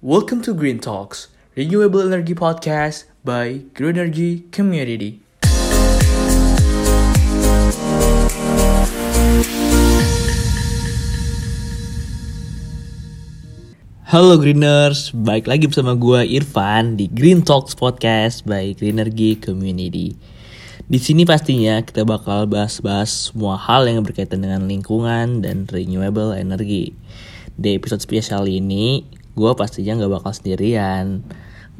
Welcome to Green Talks, renewable energy podcast by Green Energy Community. Halo Greeners, baik lagi bersama gue Irfan di Green Talks Podcast by Green Energy Community. Di sini pastinya kita bakal bahas-bahas semua hal yang berkaitan dengan lingkungan dan renewable energy. Di episode spesial ini, gue pastinya nggak bakal sendirian.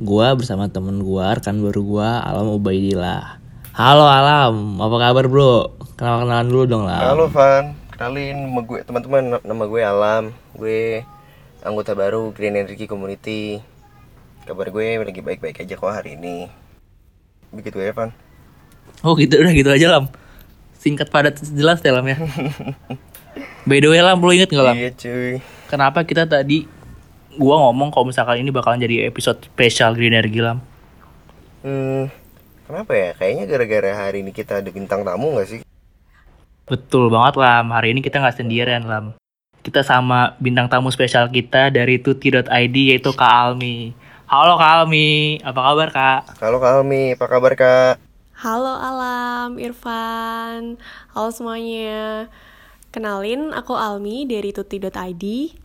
Gue bersama temen gue, rekan baru gue, Alam Ubaidillah. Halo Alam, apa kabar bro? Kenal-kenalan dulu dong lah. Halo Van, kenalin nama gue teman-teman nama gue Alam, gue anggota baru Green Energy Community. Kabar gue lagi baik-baik aja kok hari ini. Begitu ya Van. Oh gitu, udah gitu aja Lam. Singkat padat jelas ya Lam ya. By the way Lam, lo inget gak Lam? Iya cuy. Kenapa kita tadi gua ngomong kalau misalkan ini bakalan jadi episode spesial Green Energy Lam? Hmm, kenapa ya? Kayaknya gara-gara hari ini kita ada bintang tamu gak sih? Betul banget Lam, hari ini kita nggak sendirian Lam. Kita sama bintang tamu spesial kita dari tuti.id yaitu Kak Almi. Halo Kak Almi, apa kabar Kak? Halo Kak Almi, apa kabar Kak? Halo Alam, Irfan, halo semuanya. Kenalin, aku Almi dari tuti.id.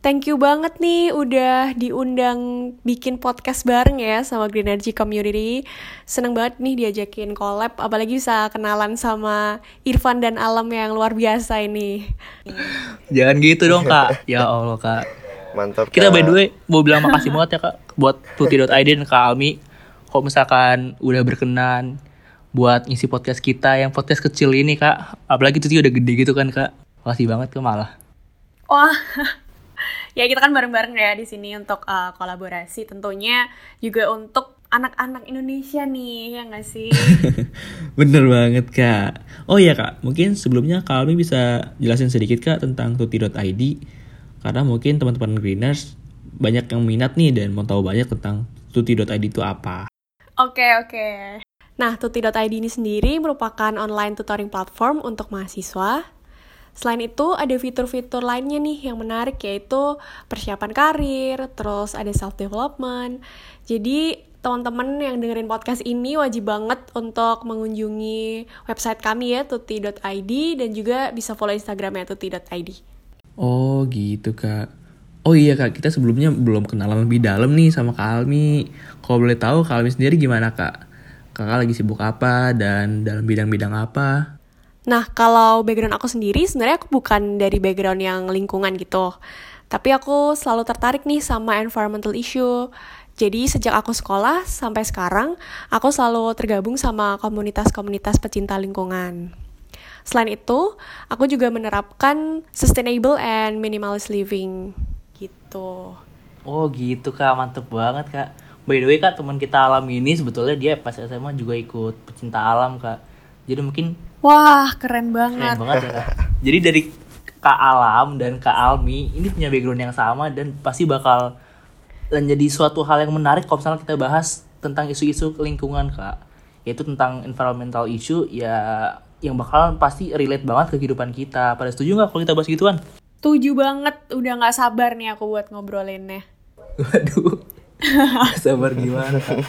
Thank you banget nih udah diundang bikin podcast bareng ya sama Green Energy Community. Seneng banget nih diajakin collab, apalagi bisa kenalan sama Irfan dan Alam yang luar biasa ini. Jangan gitu dong Kak. Ya Allah Kak. Mantap Kita Kak. by the way mau bilang makasih banget ya Kak buat tuti.id dan Kak Almi. Kalau misalkan udah berkenan buat ngisi podcast kita yang podcast kecil ini Kak. Apalagi tuti udah gede gitu kan Kak. Makasih banget Kak malah. Wah, ya kita kan bareng-bareng ya di sini untuk uh, kolaborasi. Tentunya juga untuk anak-anak Indonesia nih, ya nggak sih? Bener banget kak. Oh iya kak, mungkin sebelumnya Kak Almi bisa jelasin sedikit kak tentang tuti.id. Karena mungkin teman-teman Greeners banyak yang minat nih dan mau tahu banyak tentang tuti.id itu apa. Oke, oke. Nah, tuti.id ini sendiri merupakan online tutoring platform untuk mahasiswa. Selain itu, ada fitur-fitur lainnya nih yang menarik yaitu persiapan karir, terus ada self-development. Jadi, teman-teman yang dengerin podcast ini wajib banget untuk mengunjungi website kami ya, tuti.id, dan juga bisa follow Instagramnya tuti.id. Oh gitu kak. Oh iya kak, kita sebelumnya belum kenalan lebih dalam nih sama Kak Almi. Kalau boleh tahu Kak Almi sendiri gimana kak? Kakak lagi sibuk apa dan dalam bidang-bidang apa? Nah, kalau background aku sendiri, sebenarnya aku bukan dari background yang lingkungan gitu. Tapi aku selalu tertarik nih sama environmental issue. Jadi sejak aku sekolah sampai sekarang, aku selalu tergabung sama komunitas-komunitas pecinta lingkungan. Selain itu, aku juga menerapkan sustainable and minimalist living gitu. Oh gitu kak, mantep banget kak. By the way kak, teman kita Alam ini sebetulnya dia pas SMA juga ikut pecinta alam kak. Jadi mungkin Wah, keren keren banget. banget ya. Jadi dari Kak Alam dan Kak Almi ini punya background yang sama dan pasti bakal menjadi suatu hal yang menarik kalau misalnya kita bahas tentang isu-isu lingkungan kak. Yaitu tentang environmental issue ya yang bakalan pasti relate banget ke kehidupan kita. Pada setuju nggak kalau kita bahas gituan? Tujuh banget, udah nggak sabar nih aku buat ngobrolinnya. Waduh. Sabar gimana kak?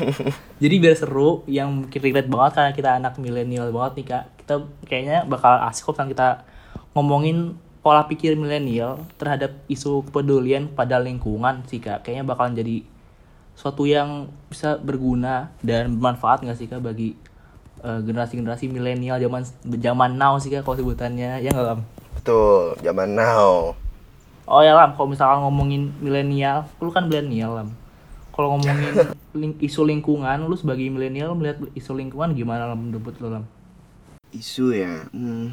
Jadi biar seru, yang mungkin relate banget karena kita anak milenial banget nih kak. Kita kayaknya bakal asik kok misalnya kita ngomongin pola pikir milenial terhadap isu kepedulian pada lingkungan sih kak. Kayaknya bakalan jadi suatu yang bisa berguna dan bermanfaat nggak sih kak bagi eh, generasi-generasi milenial zaman zaman now sih kak kalau sebutannya ya nggak Lam? Betul, zaman now. Oh ya Lam, kalau misalkan ngomongin milenial, lu kan milenial Lam. Kalau ngomongin ling- isu lingkungan, lu sebagai milenial melihat isu lingkungan gimana Lam menurut lu Lam? Isu ya, hmm,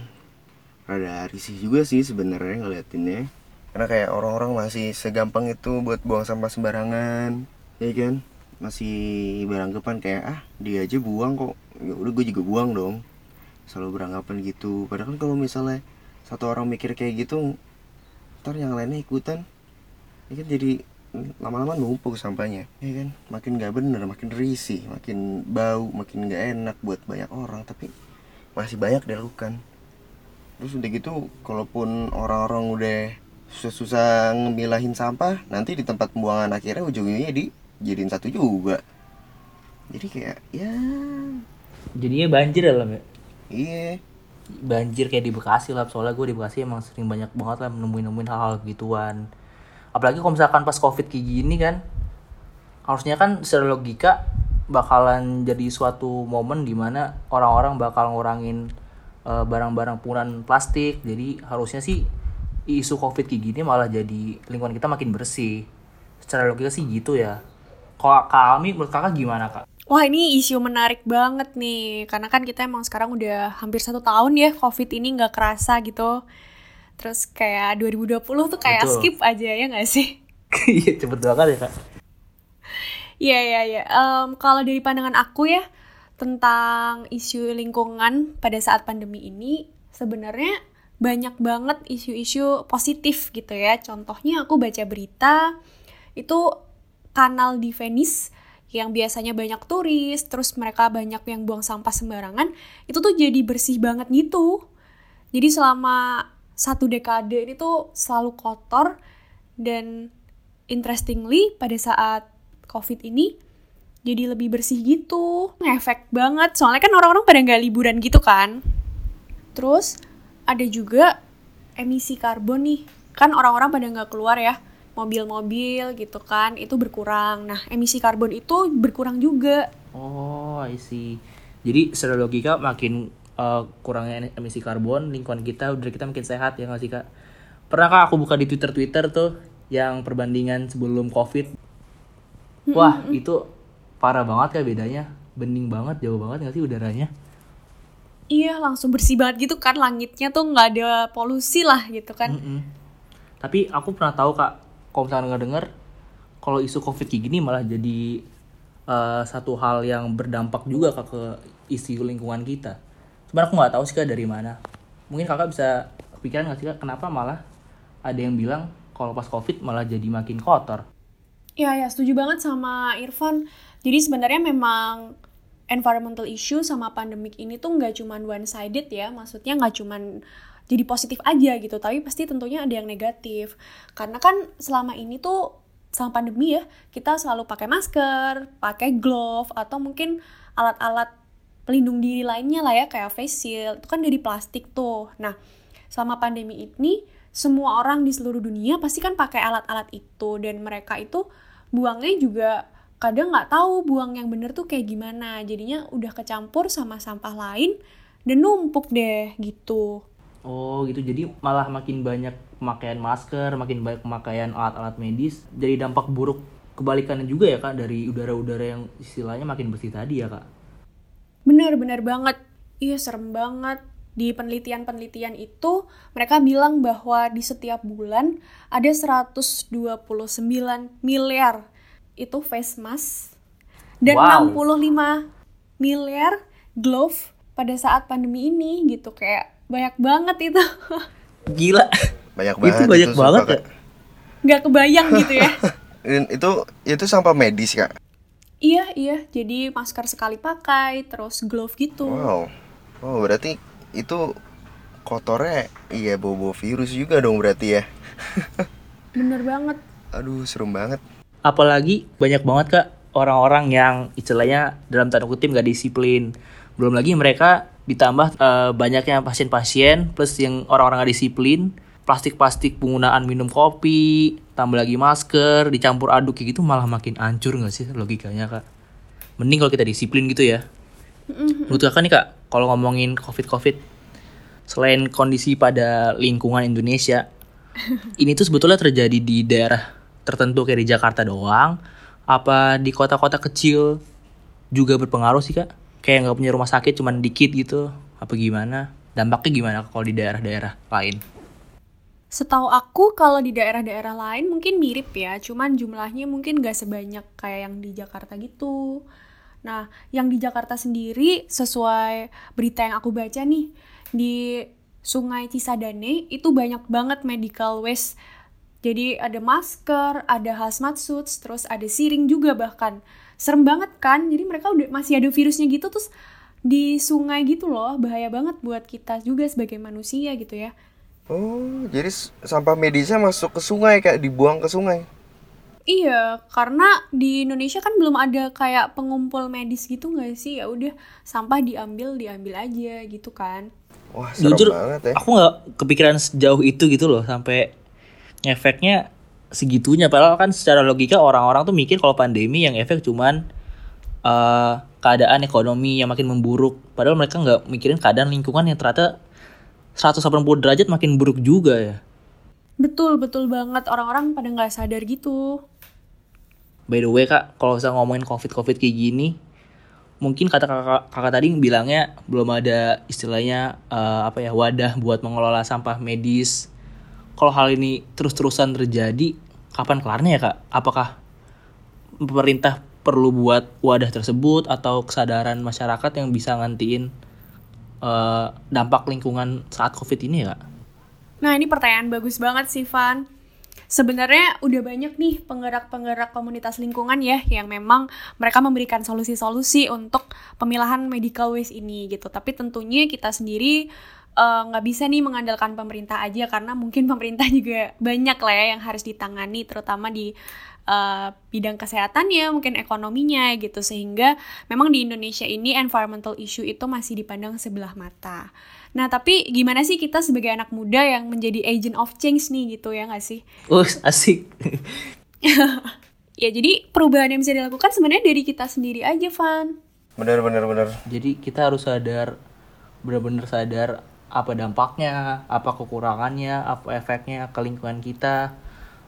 rada risih juga sih sebenarnya ngeliatinnya. Karena kayak orang-orang masih segampang itu buat buang sampah sembarangan, ya kan? Masih beranggapan kayak ah dia aja buang kok, ya udah gue juga buang dong. Selalu beranggapan gitu. Padahal kan kalau misalnya satu orang mikir kayak gitu, ntar yang lainnya ikutan, ya kan jadi lama-lama numpuk sampahnya, ya kan? Makin gak bener, makin risih, makin bau, makin gak enak buat banyak orang. Tapi masih banyak dilakukan terus udah gitu kalaupun orang-orang udah susah-susah ngemilahin sampah nanti di tempat pembuangan akhirnya ujung-ujungnya dijadiin satu juga. Jadi kayak ya. Jadinya banjir ya Lam ya? iya. Banjir kayak di Bekasi lah soalnya gue di Bekasi emang sering banyak banget lah nemuin nemuin hal-hal gituan apalagi kalau misalkan pas covid kayak gini kan harusnya kan secara logika bakalan jadi suatu momen di mana orang-orang bakal ngurangin eh, barang-barang penggunaan plastik jadi harusnya sih isu covid kayak gini malah jadi lingkungan kita makin bersih secara logika sih gitu ya kalau Kak Almi menurut kakak gimana kak? Wah ini isu menarik banget nih, karena kan kita emang sekarang udah hampir satu tahun ya COVID ini nggak kerasa gitu. Terus kayak 2020 tuh kayak Betul. skip aja ya nggak sih? Iya cepet banget ya kak. Iya iya iya. Em, kalau dari pandangan aku ya tentang isu lingkungan pada saat pandemi ini sebenarnya banyak banget isu-isu positif gitu ya. Contohnya aku baca berita itu kanal di Venice yang biasanya banyak turis, terus mereka banyak yang buang sampah sembarangan, itu tuh jadi bersih banget gitu. Jadi selama satu dekade ini tuh selalu kotor dan interestingly pada saat COVID ini jadi lebih bersih gitu. Ngefek banget, soalnya kan orang-orang pada nggak liburan gitu kan. Terus ada juga emisi karbon nih. Kan orang-orang pada nggak keluar ya, mobil-mobil gitu kan, itu berkurang. Nah, emisi karbon itu berkurang juga. Oh, I see. Jadi secara logika makin uh, kurangnya emisi karbon, lingkungan kita udah kita makin sehat ya nggak sih kak? Pernah kak aku buka di Twitter Twitter tuh yang perbandingan sebelum COVID. Wah itu parah banget ya bedanya, bening banget, jauh banget nggak sih udaranya? Iya, langsung bersih banget gitu kan, langitnya tuh nggak ada polusi lah gitu kan. Mm-mm. Tapi aku pernah tahu kak, kalau misalnya nggak denger, kalau isu COVID kayak gini malah jadi uh, satu hal yang berdampak juga kak ke isu lingkungan kita. Cuman aku nggak tahu sih kak dari mana. Mungkin kakak bisa kepikiran nggak sih kak, kenapa malah ada yang bilang kalau pas COVID malah jadi makin kotor. Iya, ya, setuju banget sama Irfan. Jadi sebenarnya memang environmental issue sama pandemik ini tuh nggak cuman one sided ya, maksudnya nggak cuman jadi positif aja gitu, tapi pasti tentunya ada yang negatif. Karena kan selama ini tuh sama pandemi ya, kita selalu pakai masker, pakai glove atau mungkin alat-alat pelindung diri lainnya lah ya kayak face shield, itu kan dari plastik tuh. Nah, selama pandemi ini semua orang di seluruh dunia pasti kan pakai alat-alat itu dan mereka itu buangnya juga kadang nggak tahu buang yang bener tuh kayak gimana. Jadinya udah kecampur sama sampah lain dan numpuk deh gitu. Oh gitu, jadi malah makin banyak pemakaian masker, makin banyak pemakaian alat-alat medis, jadi dampak buruk kebalikannya juga ya kak dari udara-udara yang istilahnya makin bersih tadi ya kak. bener-bener banget. Iya serem banget di penelitian-penelitian itu mereka bilang bahwa di setiap bulan ada 129 miliar itu face mask dan Wow. 65 miliar glove pada saat pandemi ini gitu. Kayak banyak banget itu. Gila. banyak Itu banget banyak sumpah, banget ya. nggak kebayang gitu ya. Dan itu itu sampah medis kak? Iya iya. Jadi masker sekali pakai terus glove gitu. Wow. Oh berarti itu kotornya iya bobo virus juga dong berarti ya bener banget aduh serem banget Apalagi banyak banget kak orang-orang yang istilahnya dalam tanda kutip gak disiplin. Belum lagi mereka ditambah eh, banyaknya pasien-pasien plus yang orang-orang gak disiplin. Plastik-plastik penggunaan minum kopi, tambah lagi masker, dicampur aduk kayak gitu malah makin hancur gak sih logikanya kak? Mending kalau kita disiplin gitu ya. Menurut kakak nih kak, kalau ngomongin covid-covid, selain kondisi pada lingkungan Indonesia, ini tuh sebetulnya terjadi di daerah tertentu kayak di Jakarta doang, apa di kota-kota kecil juga berpengaruh sih kak? Kayak nggak punya rumah sakit cuman dikit gitu, apa gimana? Dampaknya gimana kalau di daerah-daerah lain? Setahu aku kalau di daerah-daerah lain mungkin mirip ya, cuman jumlahnya mungkin gak sebanyak kayak yang di Jakarta gitu. Nah, yang di Jakarta sendiri sesuai berita yang aku baca nih, di Sungai Cisadane itu banyak banget medical waste. Jadi ada masker, ada hazmat suits, terus ada siring juga bahkan. Serem banget kan? Jadi mereka udah masih ada virusnya gitu terus di sungai gitu loh, bahaya banget buat kita juga sebagai manusia gitu ya. Oh, jadi sampah medisnya masuk ke sungai kayak dibuang ke sungai. Iya, karena di Indonesia kan belum ada kayak pengumpul medis gitu nggak sih? Ya udah sampah diambil diambil aja gitu kan. Wah, serem Jujur, banget ya. aku nggak kepikiran sejauh itu gitu loh sampai efeknya segitunya. Padahal kan secara logika orang-orang tuh mikir kalau pandemi yang efek cuman eh, keadaan ekonomi yang makin memburuk. Padahal mereka nggak mikirin keadaan lingkungan yang ternyata 180 derajat makin buruk juga ya. Betul, betul banget. Orang-orang pada nggak sadar gitu. By the way kak, kalau bisa ngomongin covid-covid kayak gini, mungkin kata kakak, kakak tadi bilangnya belum ada istilahnya eh, apa ya wadah buat mengelola sampah medis. Kalau hal ini terus-terusan terjadi, kapan kelarnya ya kak? Apakah pemerintah perlu buat wadah tersebut atau kesadaran masyarakat yang bisa ngantiin eh, dampak lingkungan saat covid ini ya kak? Nah, ini pertanyaan bagus banget sih, Van. Sebenarnya udah banyak nih penggerak-penggerak komunitas lingkungan ya yang memang mereka memberikan solusi-solusi untuk pemilahan medical waste ini gitu. Tapi tentunya kita sendiri eh, nggak bisa nih mengandalkan pemerintah aja karena mungkin pemerintah juga banyak lah ya yang harus ditangani terutama di eh, bidang kesehatannya, mungkin ekonominya gitu sehingga memang di Indonesia ini environmental issue itu masih dipandang sebelah mata. Nah, tapi gimana sih kita sebagai anak muda yang menjadi agent of change nih gitu ya nggak sih? Uh, asik. Ya, jadi perubahan yang bisa dilakukan sebenarnya dari kita sendiri aja, Van. Bener bener bener. Jadi kita harus sadar benar-benar sadar apa dampaknya, apa kekurangannya, apa efeknya ke lingkungan kita.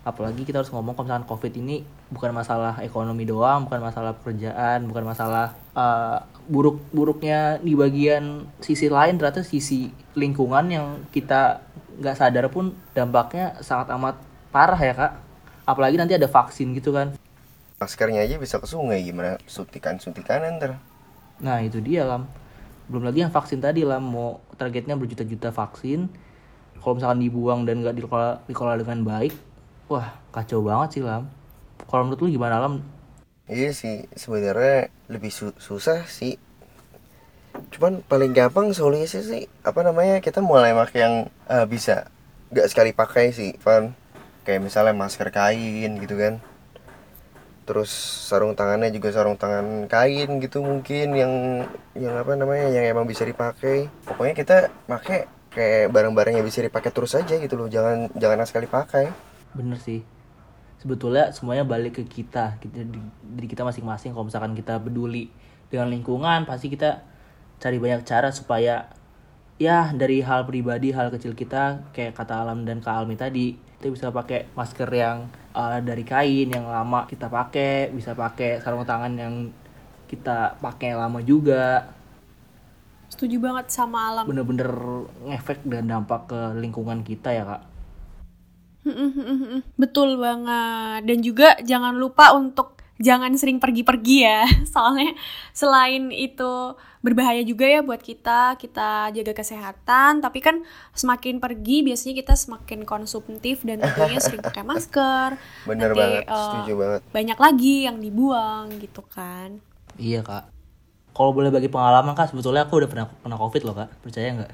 Apalagi kita harus ngomong kalau misalkan COVID ini bukan masalah ekonomi doang, bukan masalah pekerjaan, bukan masalah uh, buruk-buruknya di bagian sisi lain ternyata sisi lingkungan yang kita nggak sadar pun dampaknya sangat amat parah ya kak. Apalagi nanti ada vaksin gitu kan. Maskernya aja bisa ke sungai gimana? Suntikan-suntikan ntar. Nah itu dia Lam Belum lagi yang vaksin tadi Lam Mau targetnya berjuta-juta vaksin Kalau misalkan dibuang dan nggak dikelola, dikelola dengan baik Wah kacau banget sih Lam Kalau menurut lu gimana Lam? Iya sih, sebenarnya lebih su- susah sih. Cuman paling gampang solusinya sih apa namanya kita mulai pakai yang eh, bisa nggak sekali pakai sih, Van. Kayak misalnya masker kain gitu kan. Terus sarung tangannya juga sarung tangan kain gitu mungkin yang yang apa namanya yang emang bisa dipakai. Pokoknya kita pakai kayak barang-barang yang bisa dipakai terus aja gitu loh. Jangan jangan sekali pakai. Bener sih Sebetulnya semuanya balik ke kita kita di, Diri kita masing-masing Kalau misalkan kita peduli dengan lingkungan Pasti kita cari banyak cara supaya Ya dari hal pribadi, hal kecil kita Kayak kata Alam dan Kak Almi tadi Kita bisa pakai masker yang uh, dari kain yang lama kita pakai Bisa pakai sarung tangan yang kita pakai lama juga Setuju banget sama alam. Bener-bener ngefek dan dampak ke lingkungan kita ya kak Betul banget. Dan juga jangan lupa untuk jangan sering pergi-pergi ya. Soalnya selain itu berbahaya juga ya buat kita, kita jaga kesehatan, tapi kan semakin pergi biasanya kita semakin konsumtif dan tentunya sering pakai masker. Bener Nanti, banget, setuju banget. Banyak lagi yang dibuang gitu kan. Iya kak. Kalau boleh bagi pengalaman kak, sebetulnya aku udah pernah kena covid loh kak. Percaya nggak?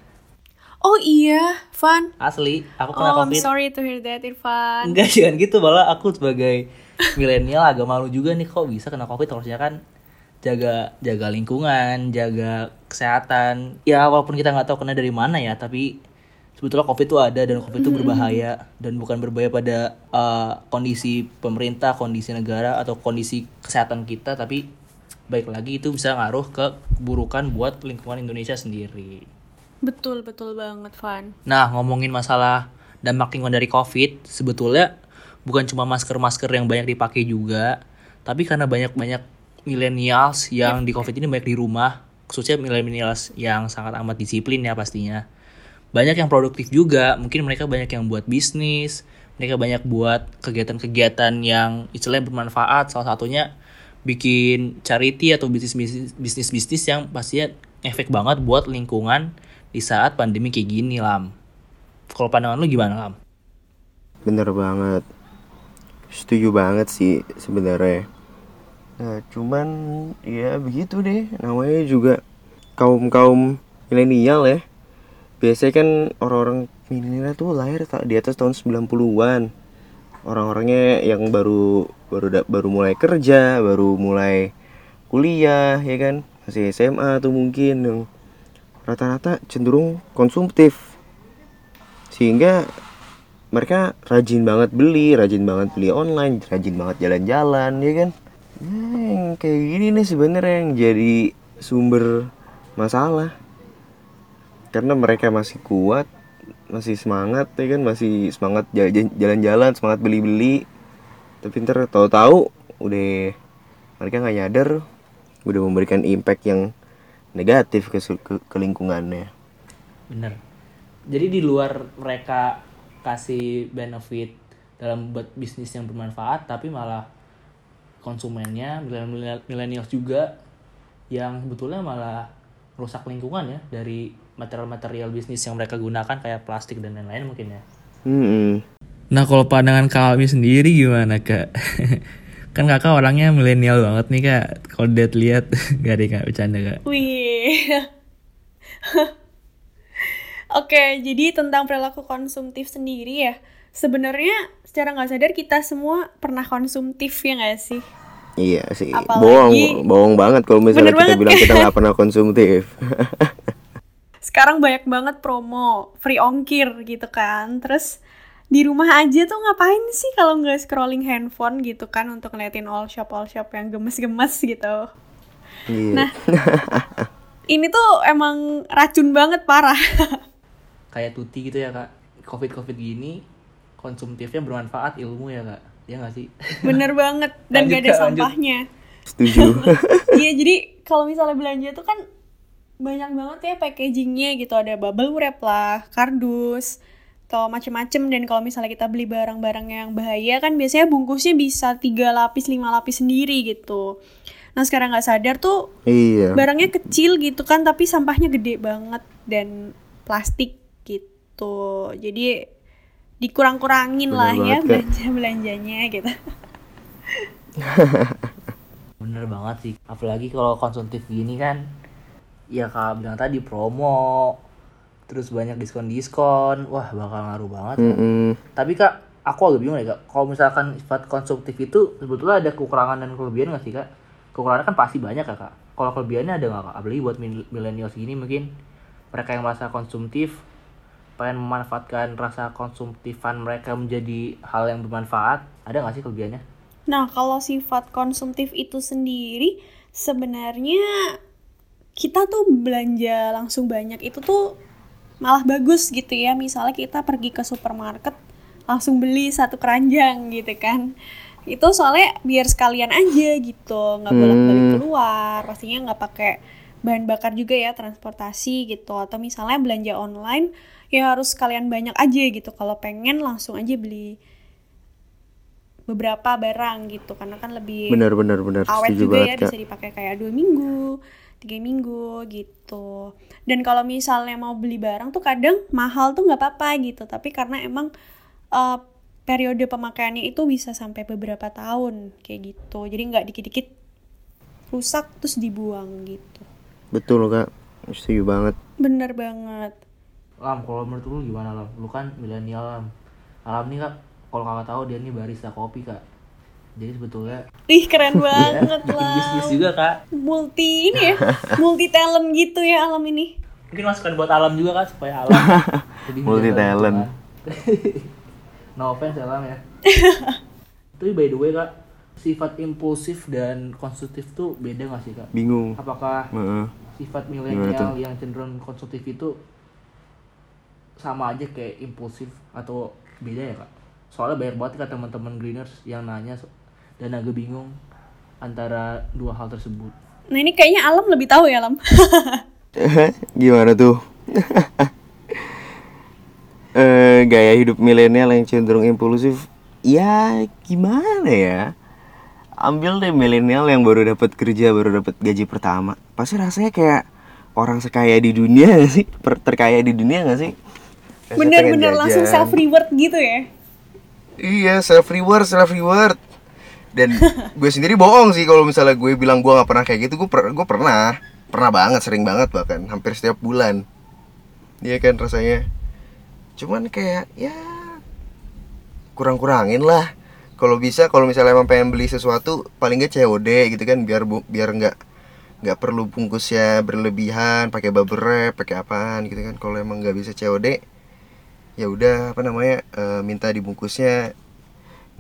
Oh iya, Van. Asli, aku kena Oh, I'm covid. sorry to hear that, Irfan. Enggak jangan gitu, malah aku sebagai milenial agak malu juga nih kok bisa kena covid. Harusnya kan jaga jaga lingkungan, jaga kesehatan. Ya walaupun kita nggak tahu kena dari mana ya, tapi sebetulnya covid itu ada dan covid itu berbahaya dan bukan berbahaya pada eh, kondisi pemerintah, kondisi negara atau kondisi kesehatan kita, tapi baik lagi itu bisa ngaruh ke keburukan buat lingkungan Indonesia sendiri. Betul, betul banget, Van. Nah, ngomongin masalah dampak lingkungan dari COVID, sebetulnya bukan cuma masker-masker yang banyak dipakai juga, tapi karena banyak-banyak millennials yang di COVID ini banyak di rumah, khususnya millennials yang sangat amat disiplin ya pastinya. Banyak yang produktif juga, mungkin mereka banyak yang buat bisnis, mereka banyak buat kegiatan-kegiatan yang istilahnya bermanfaat, salah satunya bikin charity atau bisnis-bisnis yang pastinya efek banget buat lingkungan di saat pandemi kayak gini lam. Kalau pandangan lu gimana lam? Bener banget. Setuju banget sih sebenarnya. Nah, cuman ya begitu deh. Namanya juga kaum-kaum milenial ya. biasanya kan orang-orang milenial tuh lahir di atas tahun 90-an orang-orangnya yang baru baru baru mulai kerja baru mulai kuliah ya kan masih SMA tuh mungkin rata-rata cenderung konsumtif sehingga mereka rajin banget beli rajin banget beli online rajin banget jalan-jalan ya kan? Yang kayak gini nih sebenarnya yang jadi sumber masalah. Karena mereka masih kuat masih semangat ya kan? Masih semangat ja- jalan-jalan semangat beli-beli. Tapi ntar tahu-tahu udah mereka nggak nyadar udah memberikan impact yang negatif ke, ke, ke lingkungannya. Bener. Jadi di luar mereka kasih benefit dalam buat bisnis yang bermanfaat, tapi malah konsumennya milenial juga yang sebetulnya malah rusak lingkungan ya dari material-material bisnis yang mereka gunakan kayak plastik dan lain-lain mungkin ya. Hmm, Nah kalau pandangan Kak Almi sendiri gimana Kak? kan kakak orangnya milenial banget nih kak. Kalau lihat lihat gak ada kak bercanda kak. Wih. Oke, jadi tentang perilaku konsumtif sendiri ya. Sebenarnya secara nggak sadar kita semua pernah konsumtif ya nggak sih? iya sih Apalagi- bohong bohong banget kalau misalnya kita banget, bilang kan? kita nggak pernah konsumtif Sekarang banyak banget promo, free ongkir gitu kan. Terus di rumah aja tuh ngapain sih kalau nggak scrolling handphone gitu kan untuk ngeliatin all shop all shop yang gemes-gemes gitu. iya Nah, ini tuh emang racun banget parah. Kayak tuti gitu ya kak. Covid covid gini konsumtifnya bermanfaat ilmu ya kak. Ya nggak sih? Bener banget dan Lanjut, gak ada Kak, lanjut. sampahnya. setuju Iya jadi kalau misalnya belanja tuh kan banyak banget ya packagingnya gitu ada bubble wrap lah, kardus, atau macem-macem dan kalau misalnya kita beli barang-barang yang bahaya kan biasanya bungkusnya bisa tiga lapis lima lapis sendiri gitu. Nah sekarang nggak sadar tuh iya barangnya kecil gitu kan tapi sampahnya gede banget dan plastik gitu. Jadi dikurang-kurangin Bener lah ya belanja belanjanya gitu. Bener banget sih. Apalagi kalau konsumtif gini kan, ya kak bilang tadi promo, terus banyak diskon-diskon, wah bakal ngaruh banget. Kak. Mm-mm. Tapi kak, aku agak bingung ya kak. Kalau misalkan sifat konsumtif itu sebetulnya ada kekurangan dan kelebihan nggak sih kak? Kekurangannya kan pasti banyak ya kak. Kalau kelebihannya ada nggak kak? Apalagi buat mil- milenial segini mungkin mereka yang merasa konsumtif pengen memanfaatkan rasa konsumtifan mereka menjadi hal yang bermanfaat ada nggak sih kelebihannya? Nah, kalau sifat konsumtif itu sendiri sebenarnya kita tuh belanja langsung banyak itu tuh malah bagus gitu ya. Misalnya kita pergi ke supermarket langsung beli satu keranjang gitu kan. Itu soalnya biar sekalian aja gitu, nggak bolak-balik Hmm. keluar, pastinya nggak pakai bahan bakar juga ya transportasi gitu. Atau misalnya belanja online ya harus sekalian banyak aja gitu. Kalau pengen langsung aja beli beberapa barang gitu. Karena kan lebih benar benar benar. awet setuju juga ya banget kak. bisa dipakai kayak dua minggu tiga minggu gitu. Dan kalau misalnya mau beli barang tuh kadang mahal tuh nggak apa-apa gitu. Tapi karena emang eh, periode pemakaiannya itu bisa sampai beberapa tahun kayak gitu. Jadi nggak dikit-dikit rusak terus dibuang gitu betul kak setuju banget bener banget Lam, kalau menurut lu gimana Lam? Lu kan milenial Lam. Alam nih kak, kalau kakak tahu dia nih barista kopi kak. Jadi sebetulnya ih keren banget bisnis lah juga kak. multi ini ya multi talent gitu ya alam ini Mungkin masukan buat alam juga kak supaya alam Multi talent. no offense alam ya. Tapi by the way kak, sifat impulsif dan konsumtif tuh beda gak sih kak? bingung Apakah Heeh. sifat milenial yang cenderung konsumtif itu sama aja kayak impulsif atau beda ya kak? Soalnya banyak banget kak teman-teman greeners yang nanya dan agak bingung antara dua hal tersebut. nah ini kayaknya alam lebih tahu ya alam gimana tuh eh gaya hidup milenial yang cenderung impulsif ya gimana ya ambil deh milenial yang baru dapat kerja baru dapat gaji pertama pasti rasanya kayak orang sekaya di dunia gak sih Per- terkaya di dunia gak sih bener-bener langsung self reward gitu ya Iya, self reward, self reward. Dan gue sendiri bohong sih kalau misalnya gue bilang gue nggak pernah kayak gitu. Gue per- gue pernah, pernah banget, sering banget bahkan, hampir setiap bulan. Iya kan rasanya. Cuman kayak ya kurang-kurangin lah. Kalau bisa kalau misalnya emang pengen beli sesuatu paling nggak COD gitu kan biar bu, biar nggak nggak perlu bungkusnya berlebihan pakai bubble wrap pakai apaan gitu kan. Kalau emang nggak bisa COD ya udah apa namanya eh, minta dibungkusnya.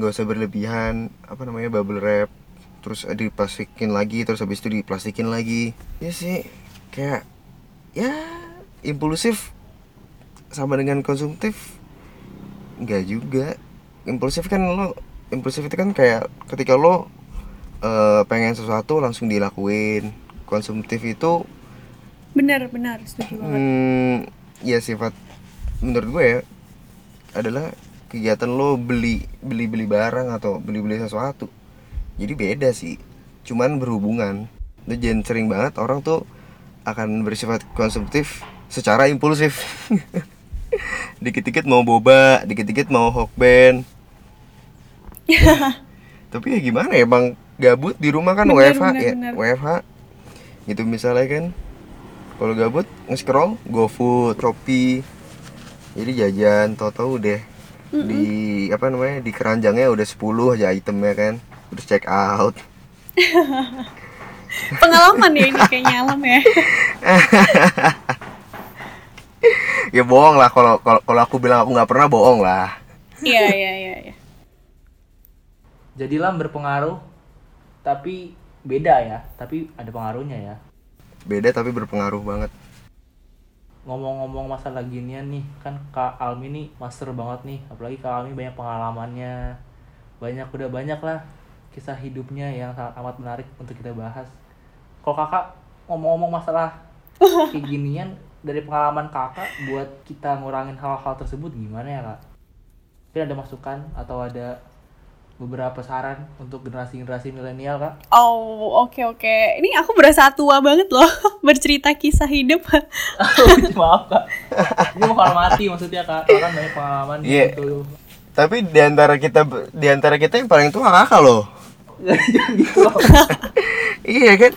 Nggak usah berlebihan apa namanya bubble wrap. Terus diplastikin lagi terus habis itu diplastikin lagi. Ya sih kayak ya impulsif. Sama dengan konsumtif nggak juga. Impulsif kan lo impulsif itu kan kayak ketika lo eh, pengen sesuatu langsung dilakuin. Konsumtif itu Benar, benar, setuju banget. hmm, ya sifat menurut gue ya adalah kegiatan lo beli beli beli barang atau beli beli sesuatu. Jadi beda sih cuman berhubungan. Lo jangan sering banget orang tuh akan bersifat konsumtif secara impulsif. Dikit-dikit mau boba dikit-dikit mau hokben tapi ya gimana ya bang? Gabut di rumah kan Bener, WFH bener, ya? bener. WFH gitu misalnya kan. Kalau gabut nge-scroll GoFood, Shopee. Jadi jajan tau-tau udah di apa namanya di keranjangnya udah 10 aja itemnya kan. Udah check out. Pengalaman ya ini kayaknya alam ya. ya bohong lah kalau kalau aku bilang aku nggak pernah bohong lah. Iya, iya, iya, iya. Jadilah berpengaruh, tapi beda ya. Tapi ada pengaruhnya ya. beda tapi berpengaruh banget Ngomong-ngomong masalah ginian nih, kan Kak Almi nih master banget nih. Apalagi Kak Almi banyak pengalamannya. Banyak udah banyak lah kisah hidupnya yang sangat amat menarik untuk kita bahas. Kalau kakak ngomong-ngomong masalah kayak ginian dari pengalaman kakak buat kita ngurangin hal-hal tersebut gimana ya kak? Mungkin ada masukan atau ada beberapa saran untuk generasi-generasi milenial kak? Oh, oke oke. Ini aku berasa tua banget loh bercerita kisah hidup. Maaf kak, ini menghormati maksudnya kak, Kakak kan banyak pengalaman Iya. gitu. tapi di antara kita di antara kita yang paling tua kakak loh gitu iya kan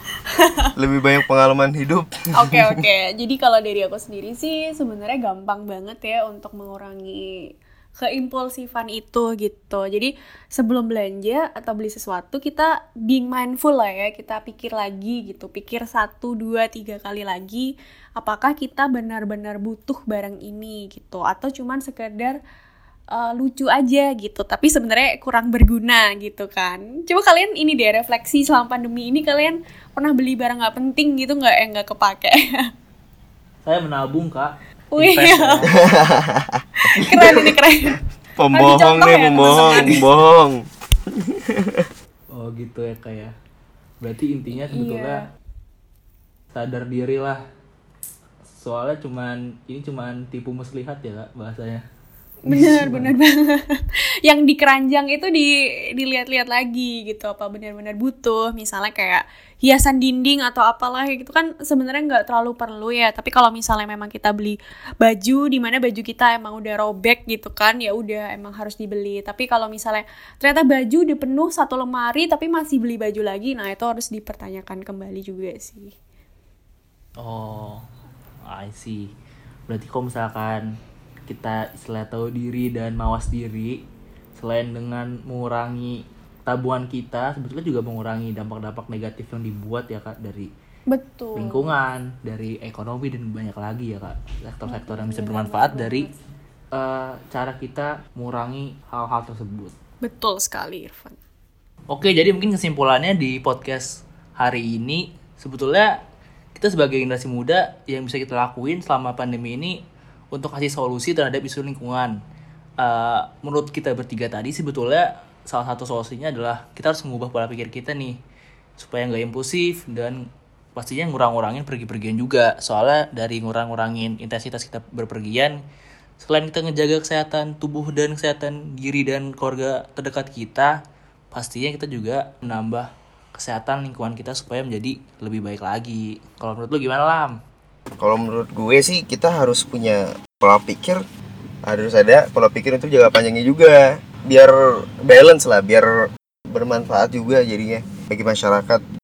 lebih banyak pengalaman hidup Oke oke. Jadi kalau dari aku sendiri sih sebenarnya gampang banget ya untuk mengurangi keimpulsifan itu gitu. Jadi sebelum belanja atau beli sesuatu kita being mindful lah ya. Kita pikir lagi gitu. Pikir satu, dua, tiga kali lagi. Apakah kita benar-benar butuh barang ini gitu. Atau cuman sekedar uh, lucu aja gitu tapi sebenarnya kurang berguna gitu kan coba kalian ini deh refleksi selama pandemi ini kalian pernah beli barang nggak penting gitu nggak yang nggak kepake Saya menabung kak. Wih. Ya. keren ini keren pembohong nih ya, pembohong pembohong Oh gitu ya kak ya. Berarti intinya sebetulnya Iya. sadar diri lah. Soalnya cuman ini cuman tipu muslihat ya kak bahasanya. Bener bener banget. Yang di keranjang itu di dilihat-lihat lagi gitu apa benar-benar butuh. Misalnya kayak hiasan dinding atau apalah gitu kan sebenarnya nggak terlalu perlu ya. Tapi kalau misalnya memang kita beli baju di mana baju kita emang udah robek gitu kan ya udah emang harus dibeli. Tapi kalau misalnya ternyata baju udah penuh satu lemari tapi masih beli baju lagi nah itu harus dipertanyakan kembali juga sih. Oh, I see. Berarti kalau misalkan kita istilah tahu diri dan mawas diri, selain dengan mengurangi tabungan kita, sebetulnya juga mengurangi dampak-dampak negatif yang dibuat ya kak dari betul. lingkungan, dari ekonomi dan banyak lagi ya kak. Sektor-sektor yang bisa bermanfaat dari eh, cara kita mengurangi hal-hal tersebut. betul sekali Irfan. Oke, jadi mungkin kesimpulannya di podcast hari ini sebetulnya kita sebagai generasi muda yang bisa kita lakuin selama pandemi ini untuk kasih solusi terhadap isu lingkungan. Eh, menurut kita bertiga tadi sebetulnya salah satu solusinya adalah kita harus mengubah pola pikir kita nih supaya nggak impulsif dan pastinya ngurang-ngurangin pergi-pergian juga. Soalnya dari ngurang-ngurangin intensitas kita berpergian, selain kita ngejaga kesehatan tubuh dan kesehatan diri dan keluarga terdekat kita, pastinya kita juga menambah kesehatan lingkungan kita supaya menjadi lebih baik lagi. Kalau menurut lu gimana Lam? Kalau menurut gue sih kita harus punya pola pikir harus ada pola pikir itu jangka panjangnya juga biar balance lah biar bermanfaat juga jadinya bagi masyarakat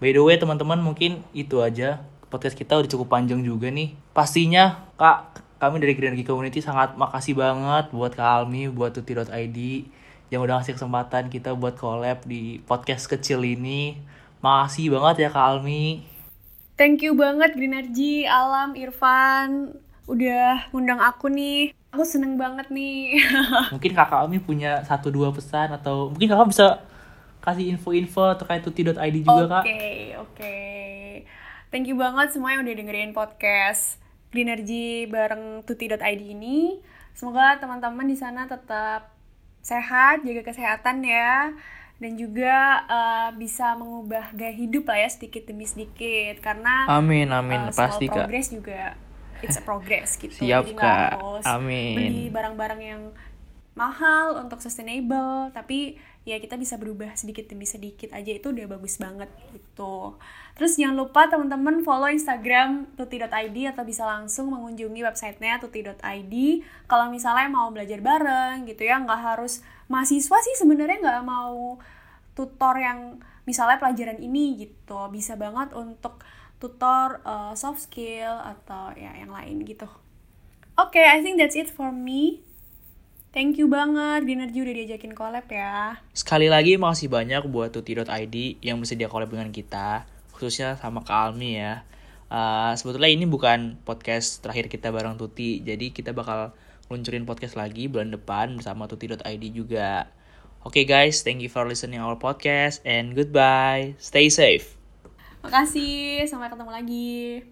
By the way teman-teman mungkin itu aja podcast kita udah cukup panjang juga nih. Pastinya Kak, kami dari Green Energy Community sangat makasih banget buat Kak Almi, buat tuti.id yang udah ngasih kesempatan kita buat collab di podcast kecil ini. Makasih banget ya Kak Almi. Thank you banget Greenergy, Alam, Irfan udah ngundang aku nih. Aku seneng banget nih. Mungkin Kakak Almi punya satu dua pesan atau mungkin Kakak bisa kasih info-info terkait tuti.id juga Kak. Oke, oke. Thank you banget semua yang udah dengerin podcast Greenergy bareng tuti.id ini. Semoga teman-teman di sana tetap sehat, jaga kesehatan ya. Dan juga uh, bisa mengubah gaya hidup lah ya sedikit demi sedikit karena Amin amin uh, pasti Kak. progress juga it's a progress gitu. Siap, Jadi Kak. harus Amin. beli barang-barang yang mahal untuk sustainable, tapi ya kita bisa berubah sedikit demi sedikit aja itu udah bagus banget gitu. Terus jangan lupa teman-teman follow Instagram tuti.id atau bisa langsung mengunjungi websitenya tuti.id kalau misalnya mau belajar bareng gitu ya nggak harus mahasiswa sih sebenarnya nggak mau tutor yang misalnya pelajaran ini gitu bisa banget untuk tutor uh, soft skill atau ya yang lain gitu. Oke, I think that's it for me. Thank you banget Greenergy udah diajakin collab ya. Sekali lagi makasih banyak buat tuti.id yang bersedia collab dengan kita, khususnya sama Kak Almi ya. Uh, sebetulnya ini bukan podcast terakhir kita bareng Tuti, jadi kita bakal luncurin podcast lagi bulan depan bersama tuti.id juga. Oke okay guys, thank you for listening our podcast and goodbye. Stay safe. Makasih, sampai ketemu lagi.